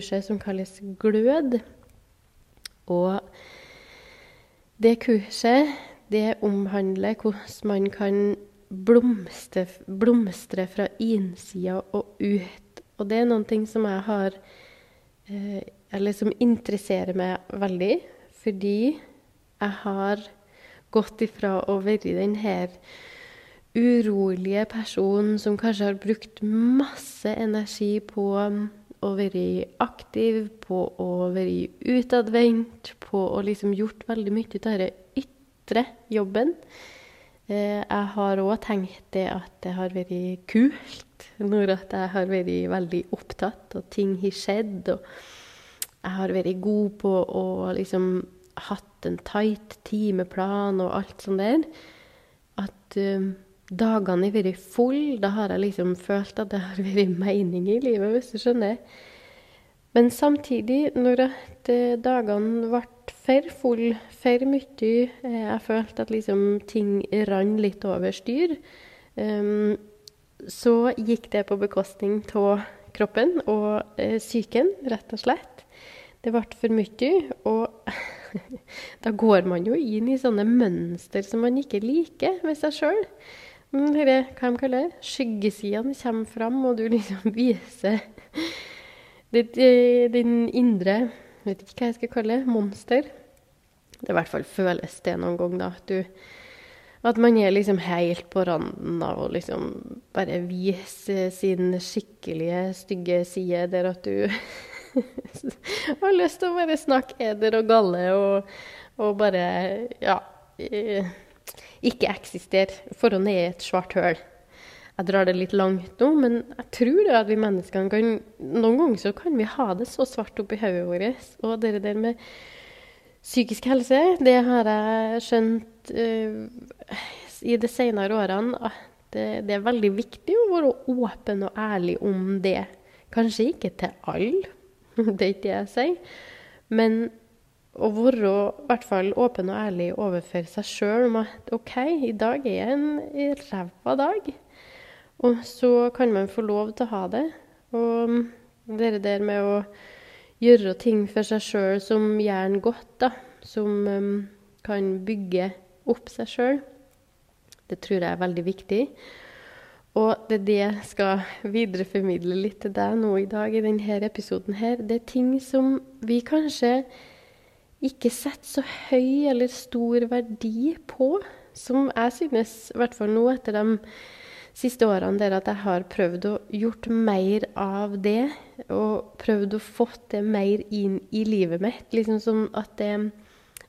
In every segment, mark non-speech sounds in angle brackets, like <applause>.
kurset som kalles Glød. Og det kurset, det omhandler hvordan man kan blomstre, blomstre fra innsida og ut. Og det er ting som jeg har eh, Eller som interesserer meg veldig, fordi jeg har gått ifra å være den her urolige personen som kanskje har brukt masse energi på um, å være aktiv, på å være utadvendt, på å liksom gjort veldig mye av denne ytre jobben. Eh, jeg har òg tenkt det at det har vært kult når jeg har vært veldig opptatt, og ting har skjedd. Og jeg har vært god på å liksom hatt en tight timeplan og alt sånt der. At um, dagene har vært fulle. Da har jeg liksom følt at det har vært mening i livet, hvis du skjønner. Men samtidig, når at uh, dagene ble for fulle, for mye eh, Jeg følte at liksom ting rant litt over styr. Um, så gikk det på bekostning av kroppen og uh, psyken, rett og slett. Det ble for mye. Og <laughs> da går man jo inn i sånne mønster som man ikke liker ved seg sjøl. Dette, hva de kaller skyggesidene kommer fram, og du liksom <laughs> viser ditt, eh, din indre Vet ikke hva jeg skal kalle det. Monster. Det i hvert fall føles det noen gang, da. At, du, at man er liksom helt på randen av å liksom bare vise sin skikkelige, stygge side, der at du <laughs> har lyst til å bare snakke eder og galle og, og bare ja eh, ikke eksistere. Forhånd er et svart høl. Jeg drar det litt langt nå, men jeg tror at vi menneskene kan Noen ganger så kan vi ha det så svart oppi hodet vårt. Og det der med psykisk helse, det har jeg skjønt uh, i de senere årene at det, det, er veldig viktig å være åpen og ærlig om det. Kanskje ikke til alle, <laughs> det er ikke det jeg sier. Men å være i hvert fall åpen og ærlig overfor seg sjøl om at OK, i dag er en ræva dag. Og så kan man få lov til å ha det. Og det der med å gjøre ting for seg sjøl som gjør en godt, da. Som um, kan bygge opp seg sjøl. Det tror jeg er veldig viktig. Og det er det jeg skal videreformidle litt til deg nå i dag i denne episoden her. Det er ting som vi kanskje ikke setter så høy eller stor verdi på, som jeg synes, i hvert fall nå etter de siste årene, der at jeg har prøvd å gjort mer av det. Og prøvd å få det mer inn i livet mitt. Liksom som at det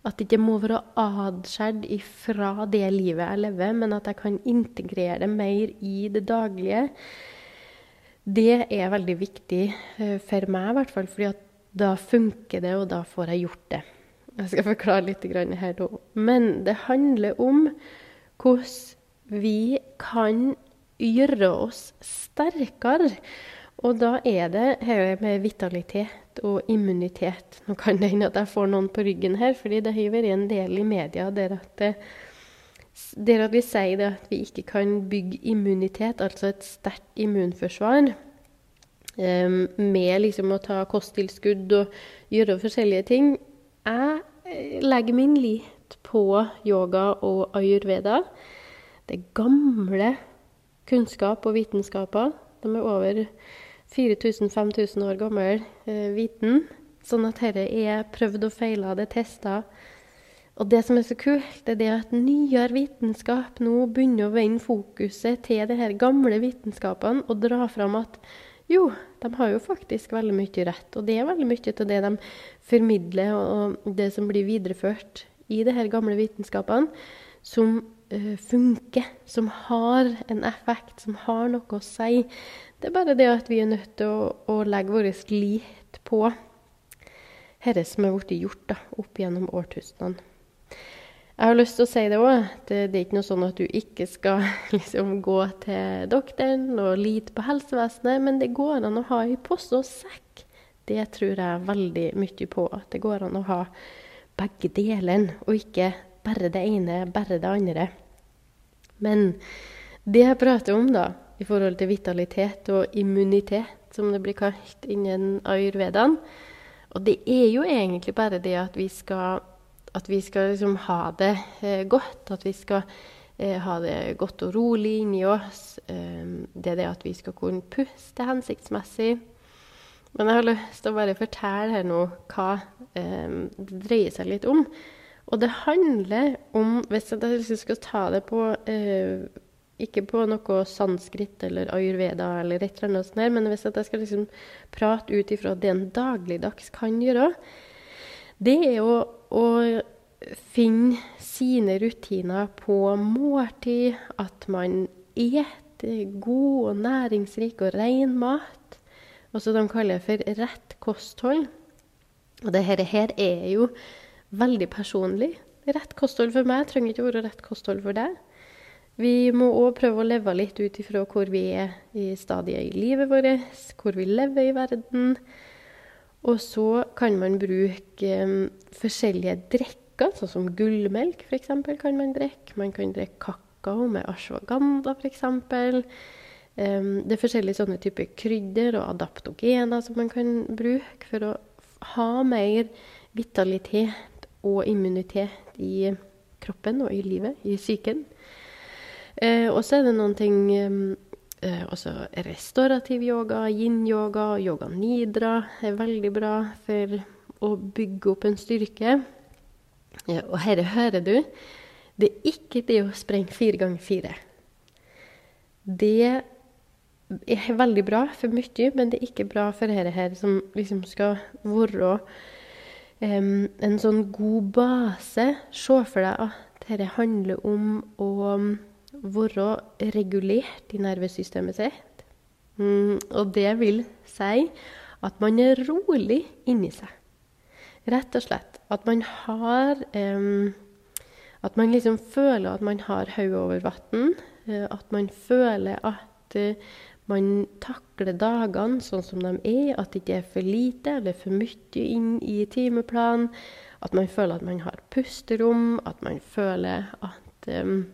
at det ikke må være adskjedd fra det livet jeg lever, men at jeg kan integrere det mer i det daglige. Det er veldig viktig eh, for meg, i hvert fall, fordi da funker det, og da får jeg gjort det. Jeg skal forklare litt her nå. Men det handler om hvordan vi kan gjøre oss sterkere. Og da er det her med vitalitet og immunitet. Nå kan det hende at jeg får noen på ryggen her, fordi det har vært en del i media der at, der at vi sier at vi ikke kan bygge immunitet, altså et sterkt immunforsvar, um, med liksom å ta kosttilskudd og gjøre forskjellige ting. Jeg legger min lit på yoga og ayurveda. Det er gamle kunnskap og vitenskaper. De er over 4000-5000 år gammel eh, viten. Sånn at dette er prøvd og feila, det er testa. Og det som er så kult, det er det at nyere vitenskap nå begynner å vende fokuset til de gamle vitenskapene og dra fram at jo, de har jo faktisk veldig mye rett. Og det er veldig mye av det de formidler, og det som blir videreført i de her gamle vitenskapene, som uh, funker, som har en effekt, som har noe å si. Det er bare det at vi er nødt til å, å legge vår lit på dette som er blitt gjort da, opp gjennom årtusenene. Jeg har lyst til å si det òg, det, det, er ikke noe sånn at du ikke skal <laughs> liksom, gå til doktoren og lite på helsevesenet, men det går an å ha i pose og sekk. Det tror jeg veldig mye på. At det går an å ha begge delene, og ikke bare det ene, bare det andre. Men det jeg prater om, da, i forhold til vitalitet og immunitet, som det blir kalt innen ayurvedaen. Og det er jo egentlig bare det at vi skal, at vi skal liksom ha det eh, godt. At vi skal eh, ha det godt og rolig inni oss. Eh, det er det at vi skal kunne puste hensiktsmessig. Men jeg har lyst til å bare fortelle her nå hva eh, det dreier seg litt om. Og det handler om Hvis jeg liksom skal ta det på eh, Ikke på noe sanskrit eller ayurveda eller et eller annet sånt, her, men hvis jeg skal liksom prate ut ifra det en dagligdags kan gjøre, det er å, å finne sine rutiner på måltid, at man eter god og næringsrik og ren mat. Og så de kaller det for rett kosthold. Og dette her er jo veldig personlig. Rett kosthold for meg trenger ikke å være rett kosthold for deg. Vi må òg prøve å leve litt ut ifra hvor vi er i stadiet i livet vårt, hvor vi lever i verden. Og så kan man bruke forskjellige drikker, sånn som gullmelk f.eks. kan man drikke. Man kan drikke kakao med ashwaganda f.eks. Um, det er forskjellige sånne typer krydder og adaptogener som man kan bruke for å ha mer vitalitet og immunitet i kroppen og i livet, i psyken. Eh, og så er det noen ting eh, også restaurativ yoga, yin-yoga, yoga nidra er veldig bra for å bygge opp en styrke. Ja, og her hører du. Det er ikke det å sprenge fire ganger fire. Det er veldig bra for mye, men det er ikke bra for dette her som liksom skal være um, en sånn god base. Se for deg at dette handler om å være regulert i nervesystemet sitt. Mm, og det vil si at man er rolig inni seg. Rett og slett. At man har um, At man liksom føler at man har hodet over vann. Uh, at man føler at uh, man takler dagene sånn som de er, at det ikke er for lite eller for mye inn i timeplanen. At man føler at man har pusterom, at man føler at um,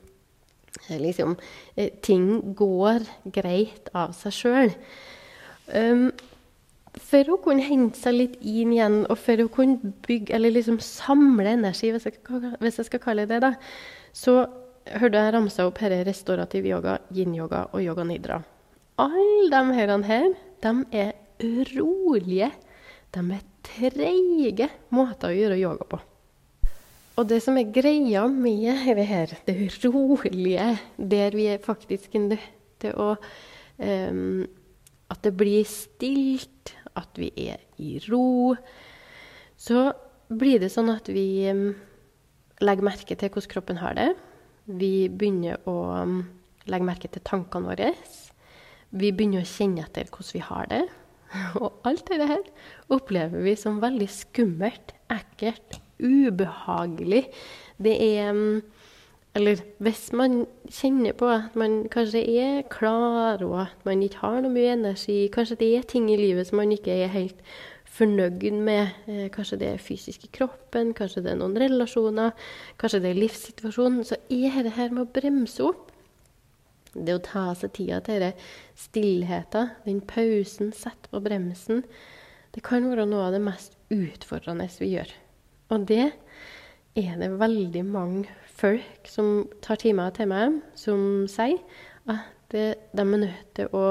liksom, eh, ting går greit av seg sjøl. Um, for å kunne hente seg litt inn igjen, og for å kunne bygge, eller liksom samle energi, hvis jeg, hvis jeg skal kalle det det, så hørte jeg ramsa opp her restaurativ yoga, yin-yoga og yoga nidra. Alle de her, de er rolige. De er treige måter å gjøre yoga på. Og det som er greia med det her, det rolige, der vi er faktisk nødt til å um, At det blir stilt, at vi er i ro. Så blir det sånn at vi um, legger merke til hvordan kroppen har det. Vi begynner å um, legge merke til tankene våre. Vi begynner å kjenne etter hvordan vi har det. <laughs> Og alt dette her opplever vi som veldig skummelt, ekkelt, ubehagelig. Det er mm, Eller hvis man kjenner på at man kanskje er klar, og at man ikke har noe mye energi Kanskje det er ting i livet som man ikke er helt fornøyd med. Eh, kanskje det er fysisk i kroppen, kanskje det er noen relasjoner, kanskje det er livssituasjonen. Så er det her med å bremse opp det å ta seg tida til denne stillheten, den pausen, sette på bremsen, det kan være noe av det mest utfordrende vi gjør. Og det er det veldig mange folk som tar timer til meg, som sier at de er nødt til å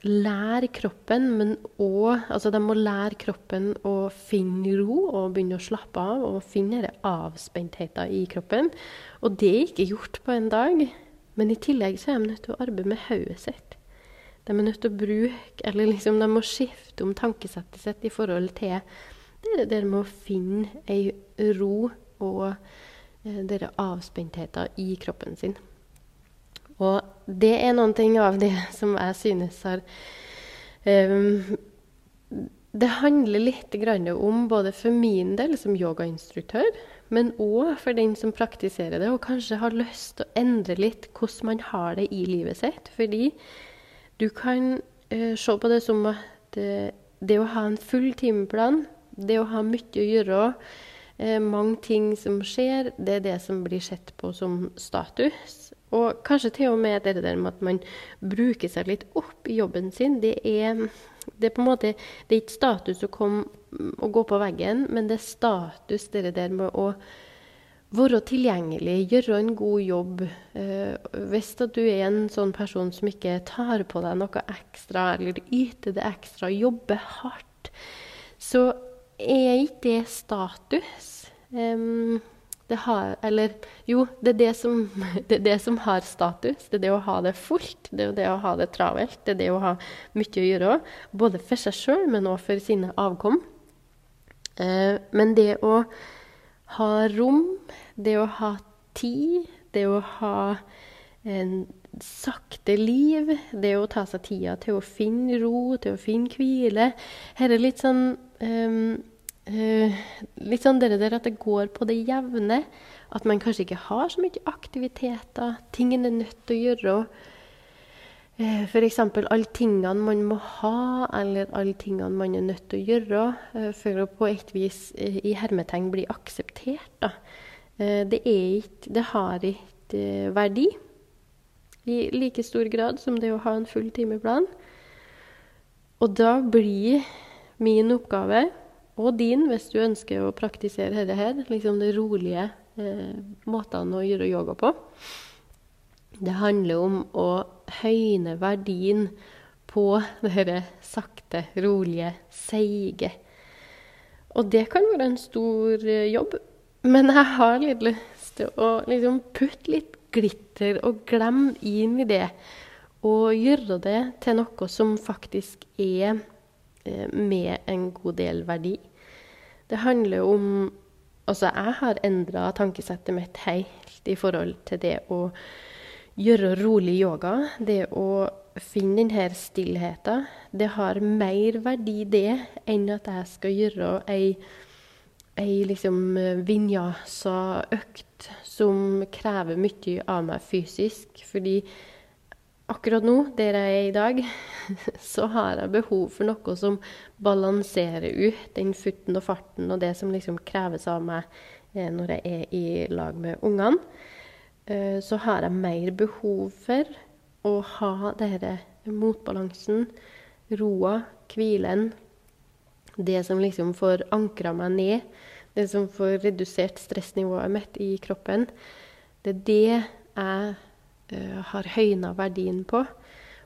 lære kroppen, men òg Altså, de må lære kroppen å finne ro og begynne å slappe av og finne avspentheten i kroppen. Og det er ikke gjort på en dag. Men i tillegg så er de nødt til å arbeide med hodet sitt. De er nødt til å bruke Eller liksom de må skifte om tankesettet sitt i forhold til det der med å finne ei ro og eh, dere avspentheten i kroppen sin. Og det er noen ting av det <laughs> som jeg synes har um, Det handler litt om, både for min del som yogainstruktør, men òg for den som praktiserer det, og kanskje har lyst til å endre litt hvordan man har det i livet sitt. Fordi du kan uh, se på det som at det, det å ha en full timeplan, det å ha mye å gjøre, Eh, mange ting som skjer, det er det som blir sett på som status. Og kanskje til og med det der med at man bruker seg litt opp i jobben sin. Det er, det er på en måte Det er ikke status å komme og gå på veggen, men det er status det der med å være tilgjengelig, gjøre en god jobb. Eh, hvis du er en sånn person som ikke tar på deg noe ekstra, eller yter det ekstra, jobber hardt, så er ikke det status. Um, det har Eller jo, det er det, som, <laughs> det er det, som, har status. Det er det å ha det fullt, det er det å ha det travelt. Det er det å ha mye å gjøre, både for seg sjøl, men òg for sine avkom. Uh, men det å ha rom, det å ha tid, det å ha en sakte liv, det å ta seg tida til å finne ro, til å finne hvile. Her er litt sånn um, uh, Litt sånn det der at det går på det jevne. At man kanskje ikke har så mye aktiviteter. Ting en er nødt til å gjøre. Eh, F.eks. alle tingene man må ha, eller alle tingene man er nødt til å gjøre eh, for å på et vis eh, i hermetegn bli akseptert. Da. Det, ikke, det har ikke verdi i like stor grad som det å ha en full timeplan. Og da blir min oppgave, og din hvis du ønsker å praktisere dette her, liksom de rolige eh, måtene å gjøre yoga på, det handler om å høyne verdien på dette sakte, rolige, seige. Og det kan være en stor eh, jobb, men jeg har litt lyst til å liksom putte litt glitter og glemme inn i det. Og gjøre det til noe som faktisk er eh, med en god del verdi. Det handler om Altså, jeg har endra tankesettet mitt helt i forhold til det å gjøre rolig yoga, det å finne denne stillheten, det har mer verdi det enn at jeg skal gjøre ei, ei liksom vinyasa-økt som krever mye av meg fysisk. Fordi akkurat nå, der jeg er i dag, <laughs> så har jeg behov for noe som balanserer ut den futten og farten og det som liksom kreves av meg eh, når jeg er i lag med ungene. Eh, så har jeg mer behov for å ha denne motbalansen, roa, hvilen. Det som liksom får ankra meg ned, det som får redusert stressnivået mitt i kroppen. Det er det jeg uh, har høyna verdien på.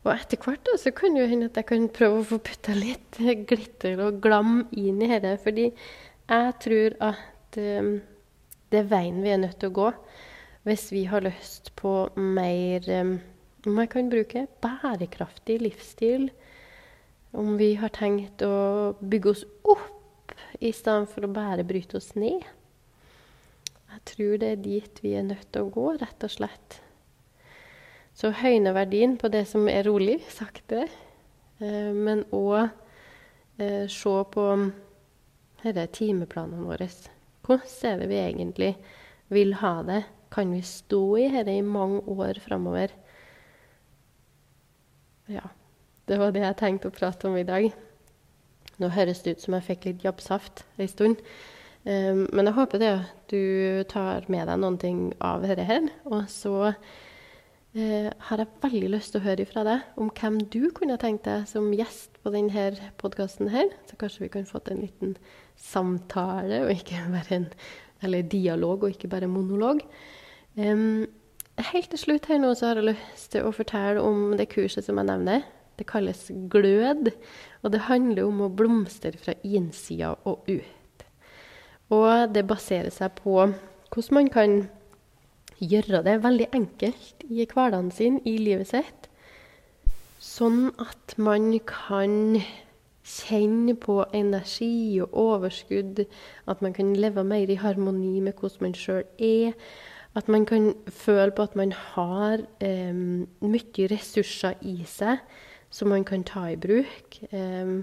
Og etter hvert da, så kan det hende at jeg kan prøve å få putta litt <laughs> glitter og glam inn i dette. Fordi jeg tror at um, det er veien vi er nødt til å gå hvis vi har lyst på mer om jeg kan bruke bærekraftig livsstil, om vi har tenkt å bygge oss opp i stedet for å bare bryte oss ned. Jeg tror det er dit vi er nødt til å gå, rett og slett. Så høyne verdien på det som er rolig, sakte, eh, men òg eh, se på disse timeplanene våre. Hvordan er det vi egentlig vil ha det? Kan vi stå i dette i mange år framover? Ja. Det var det jeg tenkte å prate om i dag. Nå høres det ut som jeg fikk litt jobbsaft ei stund. Men jeg håper det du tar med deg noen ting av dette her. Og så uh, har jeg veldig lyst til å høre fra deg om hvem du kunne tenkt deg som gjest på denne podkasten her. Så kanskje vi kan fått en liten samtale, og ikke <laughs> bare en eller dialog, og ikke bare monolog. Um, helt til slutt her nå så har jeg lyst til å fortelle om det kurset som jeg nevner. Det kalles Glød, og det handler om å blomstre fra innsida og ut. Og det baserer seg på hvordan man kan gjøre det veldig enkelt i hverdagen sin, i livet sitt. Sånn at man kan kjenne på energi og overskudd. At man kan leve mer i harmoni med hvordan man sjøl er. At man kan føle på at man har eh, mye ressurser i seg som man kan ta i bruk. Eh,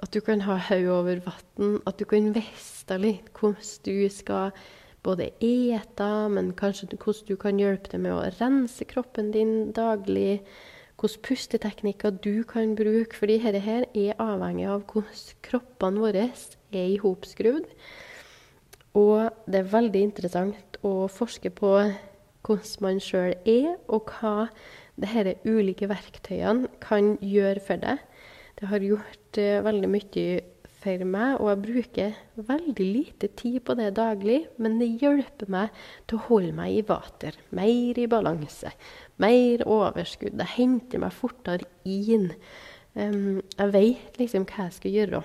at du kan ha hodet over vann. At du kan vite litt hvordan du skal både ete, men kanskje hvordan du kan hjelpe deg med å rense kroppen din daglig. Hvilke pusteteknikker du kan bruke. fordi dette her er avhengig av hvordan kroppene våre er ihopskrudd. Og det er veldig interessant å forske på hvordan man sjøl er, og hva disse ulike verktøyene kan gjøre for deg. Det har gjort uh, veldig mye for meg, og jeg bruker veldig lite tid på det daglig, men det hjelper meg til å holde meg i vater, mer i balanse, mer overskudd. Det henter meg fortere inn. Um, jeg vet liksom hva jeg skal gjøre.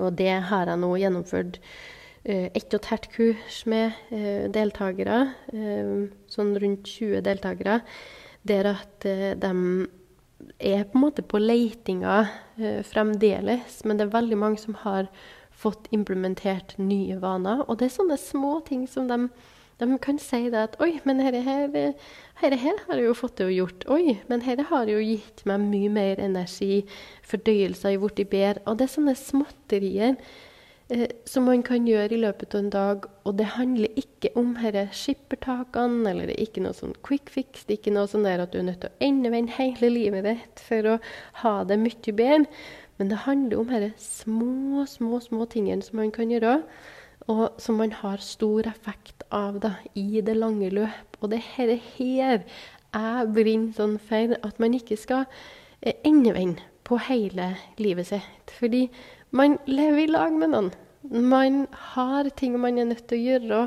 Og det har jeg nå gjennomført uh, ett og et halvt kurs med uh, deltakere, uh, sånn rundt 20 deltakere, der at uh, de er på en måte på leitinga eh, fremdeles, men det er veldig mange som har fått implementert nye vaner. Og det er sånne små ting som de, de kan si det at Oi, men dette her, har jeg jo fått det gjort. Oi, men dette har jo gitt meg mye mer energi. Fordøyelser har blitt bedre. Og det er sånne småtterier som man kan gjøre i løpet av en dag. Og det handler ikke om disse skippertakene, eller det er ikke noe sånn quick fix. Det er ikke noe sånn der at du er nødt til å endevende hele livet ditt for å ha det mye bedre. Men det handler om disse små, små, små tingene som man kan gjøre, og som man har stor effekt av da, i det lange løp. Og det dette her jeg brenner sånn for at man ikke skal eh, endevende på hele livet sitt. Fordi man lever i lag med noen. Man har ting man er nødt til å gjøre.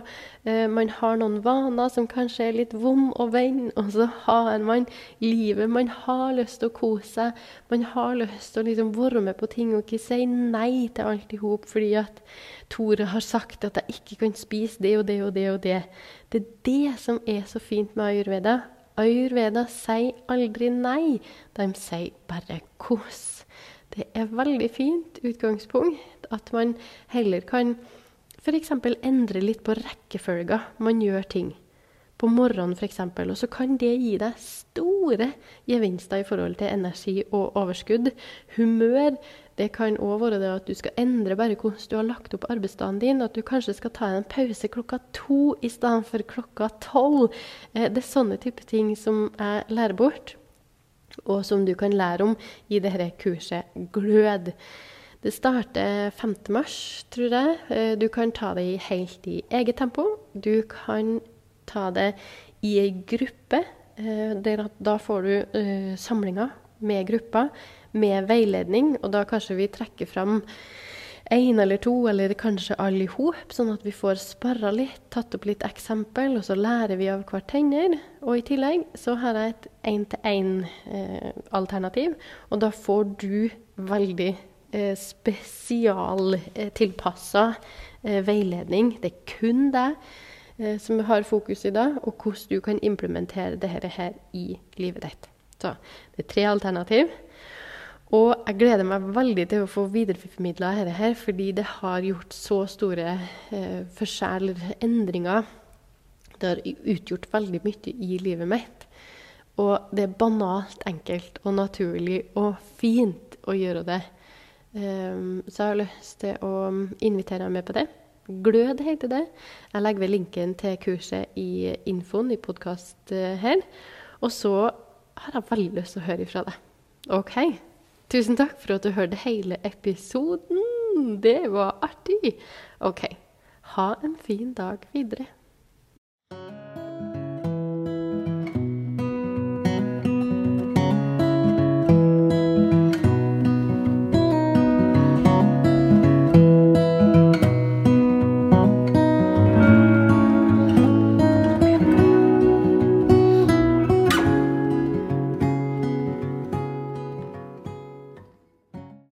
Eh, man har noen vaner som kanskje er litt vond å vende. Og så har man livet. Man har lyst til å kose seg. Man har lyst til å liksom være med på ting og ikke si nei til alt i hop fordi at Tore har sagt at jeg ikke kan spise det og det og det og det. Det er det som er så fint med ayurveda. Ayurveda sier aldri nei. De sier bare kos. Det er veldig fint utgangspunkt at man heller kan f.eks. endre litt på rekkefølga man gjør ting. På morgenen f.eks. Og så kan det gi deg store gevinster i forhold til energi og overskudd. Humør. Det kan òg være det at du skal endre bare hvordan du har lagt opp arbeidsdagen din. At du kanskje skal ta en pause klokka to i stedet for klokka tolv. Eh, det er sånne type ting som jeg lærer bort og som du kan lære om i dette kurset Glød. Det starter 5. mars, tror jeg. Eh, du kan ta det helt i eget tempo. Du kan ta det i ei gruppe. Eh, da får du uh, samlinger med grupper, med veiledning. Og da kanskje vi trekker fram én eller to, eller kanskje alle i hop, sånn at vi får sparra litt, tatt opp litt eksempel, og så lærer vi av hverandre. Og i tillegg så har jeg et én-til-én-alternativ, eh, og da får du veldig eh, spesialtilpassa eh, veiledning. Det er kun deg eh, som har fokus i dag, og hvordan du kan implementere dette her i livet ditt. Så det er tre alternativ. Og jeg gleder meg veldig til å få videreformidla her, fordi det har gjort så store eh, forskjeller, endringer. Det har utgjort veldig mye i livet mitt. Og det er banalt enkelt og naturlig og fint å gjøre det. Um, så jeg har lyst til å invitere deg med på det. Glød heter det. Jeg legger ved linken til kurset i infoen i podkast eh, her. Og så har jeg veldig lyst til å høre ifra deg. OK? Tusen takk for at du hørte hele episoden. Det var artig. OK. Ha en fin dag videre.